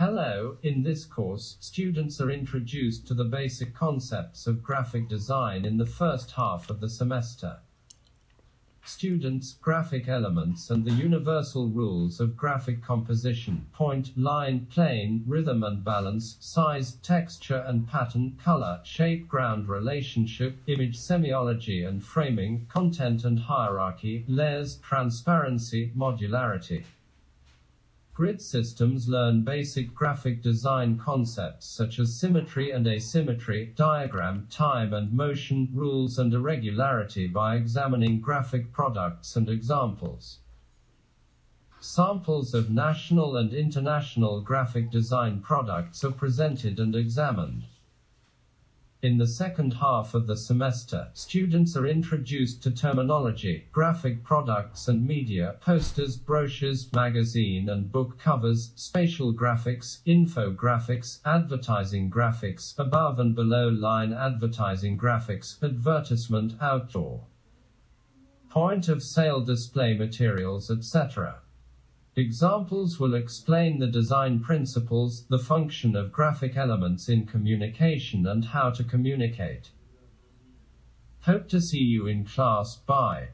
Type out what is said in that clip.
Hello, in this course, students are introduced to the basic concepts of graphic design in the first half of the semester. Students, graphic elements and the universal rules of graphic composition, point, line, plane, rhythm and balance, size, texture and pattern, color, shape, ground relationship, image semiology and framing, content and hierarchy, layers, transparency, modularity. Grid systems learn basic graphic design concepts such as symmetry and asymmetry, diagram, time and motion, rules and irregularity by examining graphic products and examples. Samples of national and international graphic design products are presented and examined. In the second half of the semester, students are introduced to terminology, graphic products and media, posters, brochures, magazine and book covers, spatial graphics, infographics, advertising graphics, above and below line advertising graphics, advertisement, outdoor, point of sale display materials, etc. Examples will explain the design principles, the function of graphic elements in communication and how to communicate. Hope to see you in class. Bye.